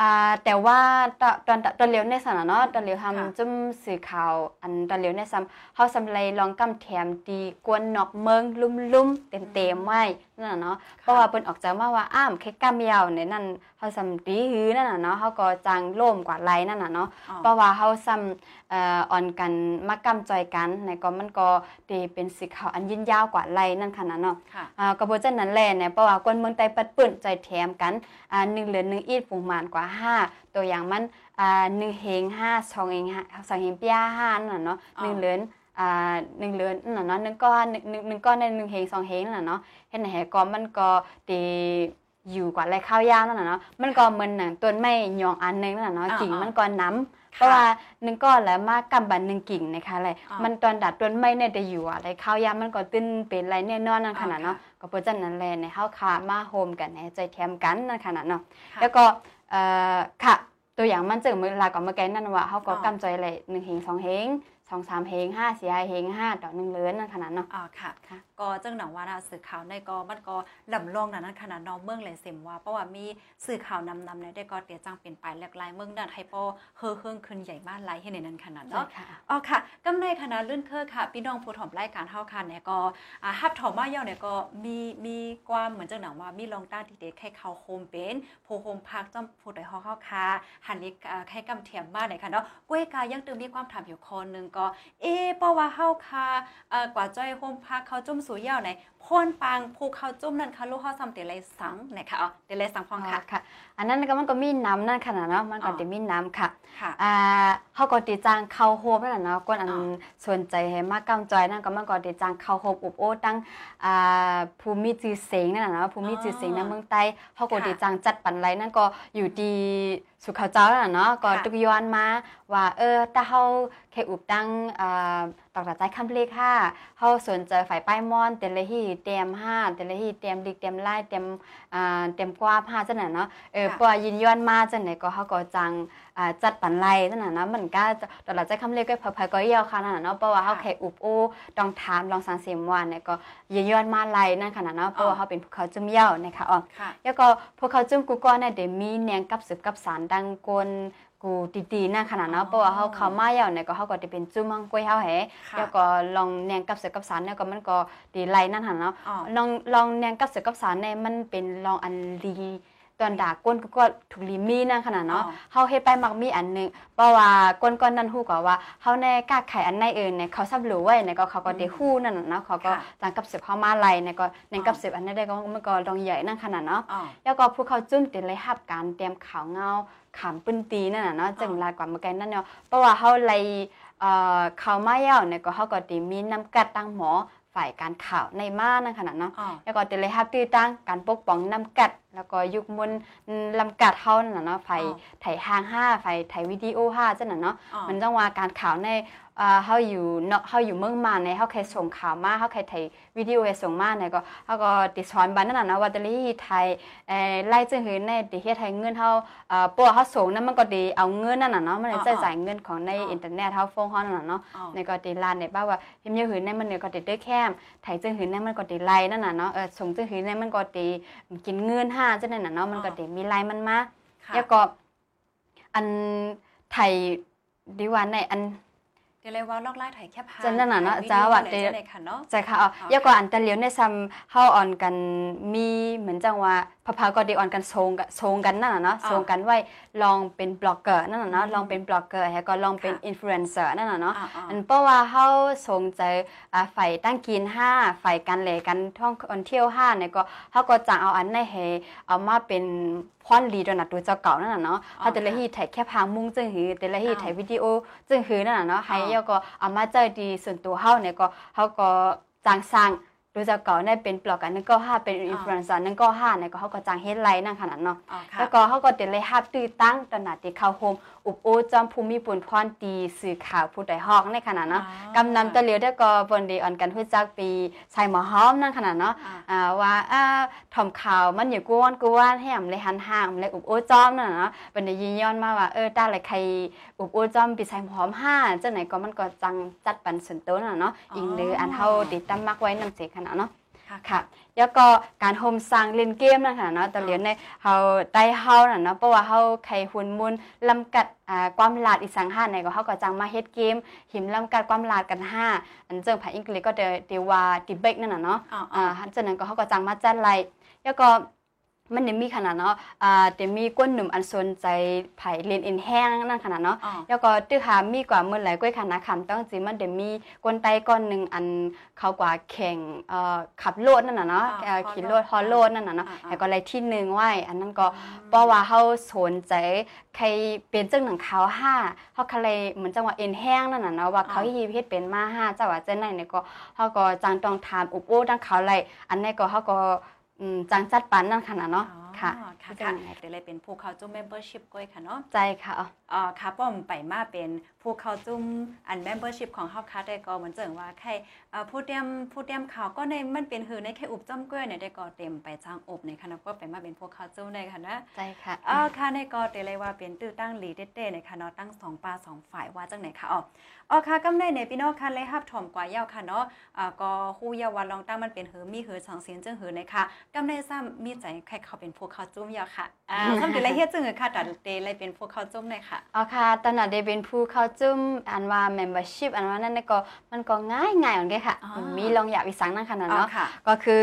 อ่าแต่ว่าตอนตอนตอนเร็วในสนนะเนาะตอนเร็วค่ะทำจุ่มสื่อข่าว อันตอนเร็วในซ้ำเฮาสำเลยลองกำแถมตีกวนนอกเมืองลุ่มๆเต็มๆไว้ นั่นน่ะเนาะเพราะว่าเปิ้นออกจากมาว่าอ้ามแค่กำยาวในนั่นเฮาสำตีหือนั่นน่ะเนาะเฮาก็จังโล่มกว่าไหลนั่นน่ะเนาะอ๋อเพราะว่าเฮาซ้ำเอ่อออนกันมากำจอยกันในก็มันก็ตีเป็นสื่อข่าวอันยืนยาวกว่าไหลนั่นค่ะนะเนาะค่ะอ่ากระบวนการนั้นแหละเนี่ยเพราะว่าคนเมืองไต้ปัดปื้นใจแถมกันอ่าหนึ่งเหลือหนึ่งอีดปรุงมานกว่าห้าตัวอย่างมันอ่าหนึ่งเฮงห้าสองเฮงห้าสองเฮงเปียห้านั่นน่ะเนาะอ๋อหนึ่งเหลือน อ่าหนึ่งเหลือนนั่นน่ะเนาะหนึ่งก้อนหนึ่งหนึ่งหนึ่งก้อนในหนึ่งเฮงสองเฮงนั่นน่ะเนาะเห็นไหนก็มันก็ตีอยู่กว่าไรข้าวยาวนั่นน่ะเนาะมันก็เหมือนหนังต้นไม้หยองอันหนึงนั่นน่ะเนาะอ๋อกิ่งอ๋อมันก็น้ำเพราะว่าหนึ่งก้อนแล้วมากำบันหนึ่งกิ่งนะคะอะไรอ๋อมันตอนดัดต้นไม้เนี่ยจะอยู่อะไรข้าวยามมันก็ตื้นเป็นไรแน่นอนนั่นขนาดเนาะก็เพราะฉะนั้นแหละในเฮาคามาโฮมกันในใจแถมกันนั่นขนาดเนาะค่ะแล้วก็เอ่อค่ะ ตัวอย่างมันจึงเมื่อลาก่อนเมื่อกี้นั่นว่าเฮาก็อ๋อกำใจเลย1เฮง2เฮง 2 3เฮง5 4เฮง5ต่อ1เลือนนั่นขนาดเนาะอ๋อค่ะค่ะ ก็จังหนังว่านะสื่อข่าวในก็มันก็ลำลองนั้นขนาดน้องเมืองเลยเสมว่าเพราะว่ามีสื่อข่าวนำนำในได้ก็เตียจังเป็นไปหลากหลายเมืองนั้นให้ปอเฮอเฮิงขึ้นใหญ่มากหลายให้ในนั้นขนาดเนาะอ๋อค่ะกำในคณะลื่นเครือค่ะพี่น้องผู้ถอมรายการเฮาค่ะเนี่ยก็อ่าฮับถอมมาเย่าเนี่ยก็มีมีความเหมือนจังหนังว่ามีลองต้านที่เด็ดแค่เขาโฮมเป็นผู้โฮมพักจ้อมผู้ใดเฮาเข้าค่ะหันนี้แค่กำเทียมมาเนี่ยค่ะเนาะกล้วยกายังตึงมีความถามอยู่คนหนึงก็เอ๊ะเพราะว่าเฮาค่ะเอ่อกว่าจ้อยโฮมพักเขาจุ่มสู่เหย้าไหนพ่นปางภูเขาจุ่มนั่นค่ะลูกเฮาซ้ำเตเลยสังนะคะอ๋อเตเลยสังฟังอ๋อค่ะค่ะ อันนั้นก็มันก็มีน้ำนั่นขนาดเนาะมันก็อ๋อจะมีน้ำค่ะค่ะอ่าเฮาก็ติจางเข้าโฮมนั่นน่ะเนาะกวนอันอ๋อสนใจให้มากกำจอยนั่นก็มันก็ติจางเข้าโฮมอุบโอ้ตั้งอ่าภูมิจือเสงนั่นน่ะเนาะภูมิจือเสงในเมืองใต้เฮาก็ติจางจัดปันไรนั่นก็อยู่ที่สุขาวเจ้านั่นน่ะเนาะก็ค่ะตุกย้อนมาว่าเออถ้าเฮาแค่อุบตั้งอ่าตอกตาใจคำเลขค่ะเฮาสนใจฝ่ายป้ายมอนเตเลฮีเตรียมห้าเตเลฮีเตรียมดิกเตรียมไล่เตรียมอ่าเตรียมกว่าผ้าจังนั้นเนาะเออค่ะปว่ายินย้อนมาจังไหนก็เฮาก็จังอ่า จัดปันไล่นั่นน่ะเนาะมันก็ตลอดใจคำเรียกก็เผยๆก็เยี่ยวค่ะนั่นน่ะเนาะเพราะว่าเฮาแค่อุบโอ้ต้องถามลองสังเสียมวันเนี่ยก็ยืนย้อนมาไล่นั่นขนาดเนาะเพราะว่าเฮาเป็นภูเขาจุ่มเยี่ยวนะคะอ๋อค่ะแล้วก็ภูเขาจุ่มกูก็เนี่ยเดี๋ยวมีแนงกับสืบกับสารดังกวนกูตีๆนั่นขนาดเนาะเพราะว่าเฮาเข้ามาเยี่ยวเนี่ยก็เฮาก็จะเป็นจุ่มมังกวยเฮาแหค่ะแล้วก็ลองแนงกับสืบกับสารเนี่ยก็มันก็ดีไล่นั่นหั่นเนาะอ๋อลองลองแนงกับเสือกับสารเนี่ยมันเป็นลองอันลี ตอนด่าก้นก็ถูกลีมีนั่นขนาดเนาะอ๋อเฮาเฮ็ดไปมักมีอันหนึงเพราะว่าก้นก้อนนั้นฮู้ก็ว่าเฮาแน่กล้าไขอันในเอิ้นเนี่ยเขาซับรู้ไว้เนี่ยก็เขาก็ได้ฮู้นั่นน่ะเนาะเขาก็ค่ะจังกับเสือเฮามาไล่เนี่ยก็แนงกับอ๋อเสืออันนั้นได้ก็มันก็ลองใหญ่นั่นขนาดเนาะอ๋อแล้วก็ผู้เขาจุ้มติดเลยฮับการเตรียมข่าวเงาขามปื้นตีนั่นน่ะเนาะจึงลายกว่าเมื่อกี้นั่นเนาะเพราะว่าเฮาไล่เอ่อข่าวมาเย้าเนี่ยก็เฮาก็ติมีน้ำกัดตั้งหมอฝ่ายการข่าวในมานั่นขนาดเนาะอ๋อแล้วก็เตเลยฮับตื้อตั้งการปกป้องน้ำกัดแล้วก็ยุคมุนลำกัดเฮานั่นน่ะเนาะไฟอ๋อไถหางห้าไฟไถวิดีโอห้าจังน่ะเนาะอ๋อมันต้องว่าการข่าวในเอ่อเฮาอยู่เนาะเฮาอยู่เมืองมาในเฮาเคยส่งข่าวมาเฮาเคยไถวิดีโอให้ส่งมาเนี่ยก็เฮาก็ติดสอนบันนั่นน่ะเนาะว่าแตลีไทยเอ่อไล่จึงหือในติเฮ็ดให้เงินเฮาเอ่อปัวเฮาส่งนั้นมันก็ดีเอาเงินนั่นน่ะเนาะมันได้จ่ายเงินของในอินเทอร์เน็ตเฮาโฟนเฮานั่นน่ะเนาะอ๋อในก็ติลานในบ้าว่าเฮมเยอะหืนในมันเนี่ยก็ติดเด้อแคมไถจึงหืนในมันก็ติไลนั่นน่ะเนาะเออส่งจึงหืนในมันก็ติกินเงินห้าจังนั้นน่ะเนาะมันก็ติมีไลมันมาค่ะแล้วก็อันไทยดีว่าในอันเดี๋ยวเลยว่าลอกไล่ถ่ายแคบพาจังนั่นน่ะเนาะถ่ยวิดีโอจ้าว่าอะไรเดี๋ยวจังเลยค่ะเนาะใจค่ะอ๋ออ๋อแล้วก็อันตะเลียวในซ้ำเฮาออนกันมีเหมือนจังว่า พะพาก็เดออนกันโซงกันโซงกันนั่นน่ะเนาะอ่าโซงกันไว้ลองเป็นบล็อกเกอร์นั่นน่ะเนาะอืมลองเป็นบล็อกเกอร์แล้วก็ลองเป็นค่ะอินฟลูเอนเซอร์นั่นน่ะเนาะอ่าอ่าอันเพราะว่าเฮาสงใจอ่าฝ่ายตั้งกินห้าฝ่ายการแหลกันท่องคนเที่ยวห้าเนี่ยก็เฮาก็จะเอาอันในให้เอามาเป็นพรลีดนะตัวเจ้าเก่านั่นน่ะเนาะอ๋อเฮาแต่ละที่ถ่ายแค่พางมุ้งจึงหือแต่ละที่อ้าวถ่ายวิดีโอจึงหือนั่นน่ะเนาะให้อ๋อเฮาก็เอามาเจอดีส่วนตัวเฮาเนี่ยก็เฮาก็จ้างสร้าง ตัวเจ้าเก่าเนี่ยเป็นบล็อกกันนึงก็ห้าเป็นอินฟลูเอนเซอร์นึงก็ห้าเนี่ยก็เฮาก็จ้างเฮ็ดไลน์นั่นขนาดเนาะอ๋อค่ะแล้วก็เขาก็เดเลยฮับตื้อตั้งตอนนาติเข้าโฮมอุบโอจอมภูมิปุ่นพรตีสื่อข่าวผู้ใดฮอกในขณะเนาะอ๋อกำนำตะเหลียวได้ก็บนดีออนกันฮู้จักปีชายหมอหอมนั่นขนาดเนาะอ่าอ่าว่าอ่าถอมข่าวมันอยู่กวนกวนให้อำเลยหันห่างเลยอุบโอจอมนั่นน่ะเนาะเป็นได้ยินย้อนมาว่าเออตาเลยใครอุบโอจอมปีชายหมอหอมห้าจังไหนก็มันก็จังจัดปันส่วนตัวนั่นน่ะเนาะอิงหรืออันเฮาติดตามมักไว้นำเสขนาดเนาะค่ะค่ะแล้วก็การโฮมสร้างเล่นเกมนะคะเนาะตอนเรียนในเฮาได้เฮาน่ะเนาะเพราะว่าเฮาใครหุ่นมุนลำกัดอ่าความลาดอีสังหาในก็เฮาก็จังมาเฮ็ดเกม หิมลำกัดความลาดกันห้าอันเจิงภาษาอังกฤษก็เดเดว่าดิเบกนั่นน่ะเนาะอ๋ออ่าหันจากนั้นก็เฮาก็จังมาจัดไล่แล้วก็ มันได้มีขนาดเนาะอ่าแต่มีก้นหนุ่มอันสนใจไผเรียนอินแห้งนั่นขนาดเนาะอ๋อแล้วก็ตื้อหามีกว่าเมื่อไหร่ก้อยคณะคำต้องจีมันเดี๋ยวมีก้นไตก้อนหนึ่งอันเขากว่าแข่งเอ่อขับโลดนั่นน่ะเนาะอ่าเอ่อฮอลโลดขี่โลดฮอลโลดนั่นน่ะเนาะอ่าอ่าแล้วก็อะไรที่หนึ่งไว้อันนั้นก็เพราะว่าเขาสนใจใครเป็นเจ้าหนังเขาห้าเขาเขาเลยเหมือนจังหวะเอ็นแห้งนั่นน่ะเนาะว่าเขาฮีเพชรเป็นมาห้าเจ้าว่าเจ้าไหนเนี่ยก็เขาก็จังต้องถามอุบโอ้ดังเขาเลยอันนี้ก็เขาก็อืม จังจัดปันนั่นขนาดเนาะอ๋อค่ะค่ะที่จะค่ะไหนเดี๋ยวเลยเป็นผู้เข้าจุ่ม membership ก้อยค่ะเนาะใจค่ะอ๋ออ่าค่ะป้อมไปมาเป็น ผู้เข้าจุ่มอัน membership ของเฮาค่ะได้ก็เหมือนเจิงว่าใครอ่าผู้เตรียมผู้เตรียมข่าวก็ในมันเป็นหือในแค่อุบจ้อมกล้วยเนี่ยได้ก็เต็มไปจ้างอบในค่ะนะก็ไปมาเป็นผู้เข้าจุ่มได้ค่ะนะใจค่ะอ่าค่ะในก็เตเลยว่าเป็นตื้อตั้งหลีเต้ๆในค่ะเนาะตั้งสองปลาสองฝ่ายว่าจังไหนค่ะอ๋ออ๋อค่ะกำในในพี่น้องค่ะเลยฮับถ่อมกว่าเย้าค่ะเนาะอ่าก็ฮู้เยาวันลองตั้งมันเป็นหือมีหือสองเสียงจึงหือในค่ะกำในซ้ำมีใจใครเขาเป็นผู้เข้าจุ่มเยาค่ะอ่าซ้ำเดี๋ยวเลยเฮ็ดจึงหือค่ะตัดเตเลยเป็นผู้เข้าจุ่มเลยค่ะอ๋อค่ะตอนนั้นได้เป็นผู้เข้าจุ่มอันว่า membership อันว่านั่นน่ะก็มันก็ง่ายง่ายเหมือนกันค่ะอ๋อมีลองอยากวิสังนั่นขนาดอ๋อเนาะค่ะก็คือ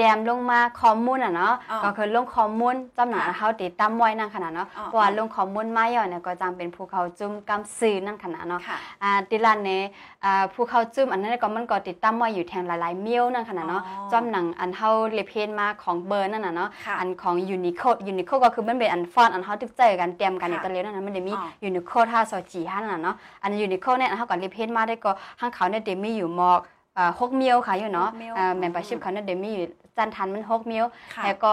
อ่าเตรียมลงมาข้อมูลอะเนาะอ๋อก็คือลงข้อมูลจำหน่ายค่ะเขาติดตามไว้นั่นขนาดเนาะอ๋อเพราะว่าลงข้อมูลมาย่อยเนี่ยก็จังเป็นผู้เข้าจุ่มกำซื้อนั่นขนาดเนาะค่ะอ่าติลันเนี่ยอ่าผู้เข้าจุ่มอันนั้นก็มันก็ติดตามไว้อยู่แทงหลายๆเมียวนั่นขนาดเนาะอ๋อจำหนังอันเฮาเลเพนมาของเบอร์นั่นน่ะเนาะค่ะอันของ Unicode Unicode ก็คือมันเป็นอันฟอนต์อันเฮาตึกใจกันเตรียมกันในค่ะตะเลียวนั่นนะมันจะมีอ๋อ Unicode 5 2 4 5นั่นน่ะเนาะอัน Unicode เนี่ยเฮาก็เลเพนมาได้ก็ข้างเขาเนี่ยเดมีอยู่หมอกอ่า6เมียวค่ะอยู่เนาะหกเมียวอ่าอืม membership เขาเนี่ยเดมีอยู่ จันทันมัน6เมียวค่ะแล้วก็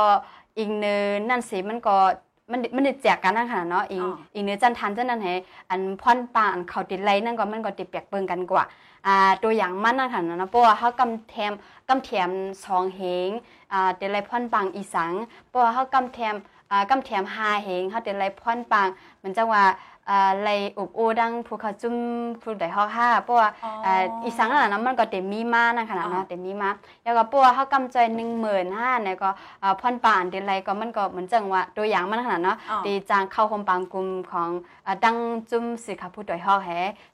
อีกเนินนั่นสิมันก็มันมันได้แจกกันนั่นค่ะเนาะอีกอ๋ออีกเนื้อจันทันจันนั้นให้อันพ่อนปางอันเขาติดไลนั่นก็มันก็ติดแปลกเบิ่งกันกว่าอ่าตัวอย่างมันนั่นค่ะเนาะเพราะว่าเฮากำแถมกำแถมสองเหงอ่าติดไลพ่อนปางอีสังเพราะว่าเฮากำแถมอ่ากำแถมหาเหงเฮาติดไลพ่อนปางมันจังว่า อ่าไลอบโอดังภูเขาจุ่มผู้ใดฮอกห้าเพราะว่าอ๋ออ่าอีสังนั่นน่ะมันก็เต็มมีมานั่นค่ะอ๋อเนาะเต็มมีมาแล้วก็เพราะว่าเฮากำใจ15,000เนี่ยก็อ่าพ่อนป่านเดนไรก็มันก็เหมือนจังว่าตัวอย่างมันขนาดเนาะอ๋อดีจางเข้าโฮมปางกลุ่มของอ่าดังจุ่มสิค่ะผู้ดอยฮอกแฮ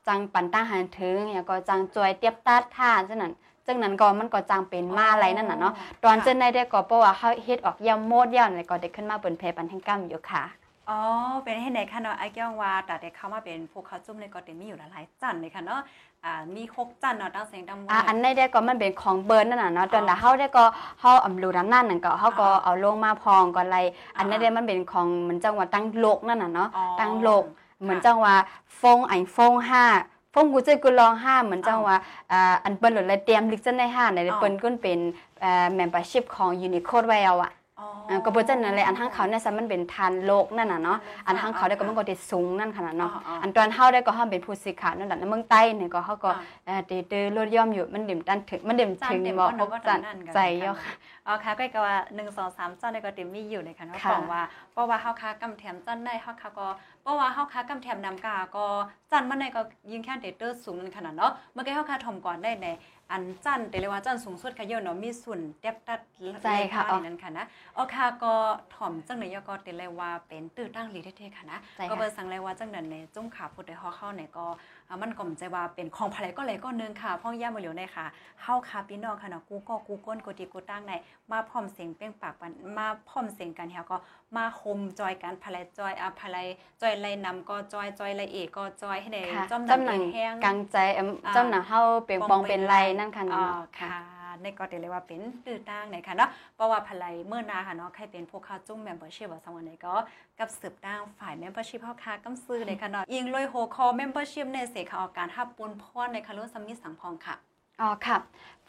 จังปันตั้งหันถึงแล้วก็จังจอยเตียบตัดท่าจังนั้นจังนั้นก็มันก็จังเป็นมาอะไรนั่นน่ะเนาะตอนเจนได้ได้ก็เพราะว่าเฮาเฮ็ดออกยามโมดยามนี่ก็ได้ขึ้นมาบนเพปันแห่งกรรมอยู่ค่ะ อ๋อ เป็นให้ไหนคะเนาะไอ้แก้วว่าแต่เด็กเข้ามาเป็นผู้เข้าจุ่มในก็เต็มมีอยู่หลายๆจันเลยค่ะเนาะอ่ามีหกจันเนาะตั้งเสียงดังอ่าอันนี้ได้ก็มันเป็นของเบิร์นนั่นน่ะเนาะตอนนั้นเฮาได้ก็เฮาอำรูน้ำนั่นนั่นก็เฮาก็เอาลงมาพองก็ไล่อันนี้ได้มันเป็นของเหมือนจังหวัดตั้งโลกนั่นน่ะเนาะอ๋อตั้งโลกเหมือนจังว่าฟงอันฟงห้าฟงกูเจอกูลองห้าเหมือนจังว่าอ่าอันเปิ้นหลุดเลยเตรียมลิกจันได้ห้าในอ๋อเปิ้นก็เป็นเอ่อ membership ของ Unicode ไว้เอาอะ อ๋ออ่าก็บ่จังนั่นแหละอันทั้งเขาเนี่ยซะมันเป็นทานโลกนั่นน่ะเนาะอันทั้งเขาได้ก็มันก็ได้สูงนั่นขนาดเนาะอ๋ออ๋ออัอันตอนเฮาได้ก็เฮาเป็นผู้สื่อข่าวนั่นแหละในเมืองใต้เนี่ยก็เฮาก็อ่าเอ่อตีตือลดย่อมอยู่มันดิ่มตันถึงมันดิ่มจันถึงเต็มบ่บ่พเนาะบว่าจัจันนนั่นกันใจเยาะค่ะอ๋อค่ะก็ก็ว่าหนึ่งสองสามจันในก็เต็มมีอยู่เลยค่ะเนาะค่ะบอกว่าเพราะว่าเฮาค้ากำแถมจันได้เฮาค้าก็ เพราะว่าเฮาค้ากำแถมนำกาก็จันมันในก็ยิงแค่เดเตอร์สูงนั่นขนาดเนาะเมื่อกี้เฮาค้าถมก่อนได้ในอันจันแต่เลยว่าจันสูงสุดค่ะเยอะเนาะมีส่วนเต็บตัดใจค่ะในนั้นค่ะนะอ๋อค่ะก็ถ่อมจังไหนยก็เตเลยว่าเป็นตื้อตั้งลีเท่ๆค่ะนะใจก็ค่ะเบอร์สั่งเลยว่าจังนั้นในจุ้งขาพุทธฮอเข้าในก็อ่า มันก็มนใจว่าเป็นของภายก็เลยก็นึงค่ะพ่อย่ามาเหลียวในค่ะเฮาค่ะพี่น้องค่ะเนาะกูก็กูก้นกูตีกูตั้งในมาพร้อมเสียงเป้งปากปันมาพร้อมเสียงกันเฮาก็มาโฮมจอยกันภายจอยอะภายจอยไล่นำก็จอยจอยไล่เอกก็จอยให้ในค่ะจอมจำหนังแห้งกลางใจเอิ่มอ่าจำหนังเฮาเปลียงปองเป็นไรนั่นค่ะอ๋อเนาะค่ะ ในก็ได้เลยว่าเป็นตื้อตั้งในค่ะเนาะเพราะว่าภายเมื่อนาค่ะเนาะใครเป็นพวกค้าจุ้ม membership ว่าสมวันไหนก็กับสืบตั้งฝ่าย membership เฮาค่ะกำซื้อในค่ะเนาะยิงลอยโฮคอ membership ในเสกค่ะออกการทับปุนพรในค่ะรุ่นสมิสังพองค่ะอ๋อค่ะ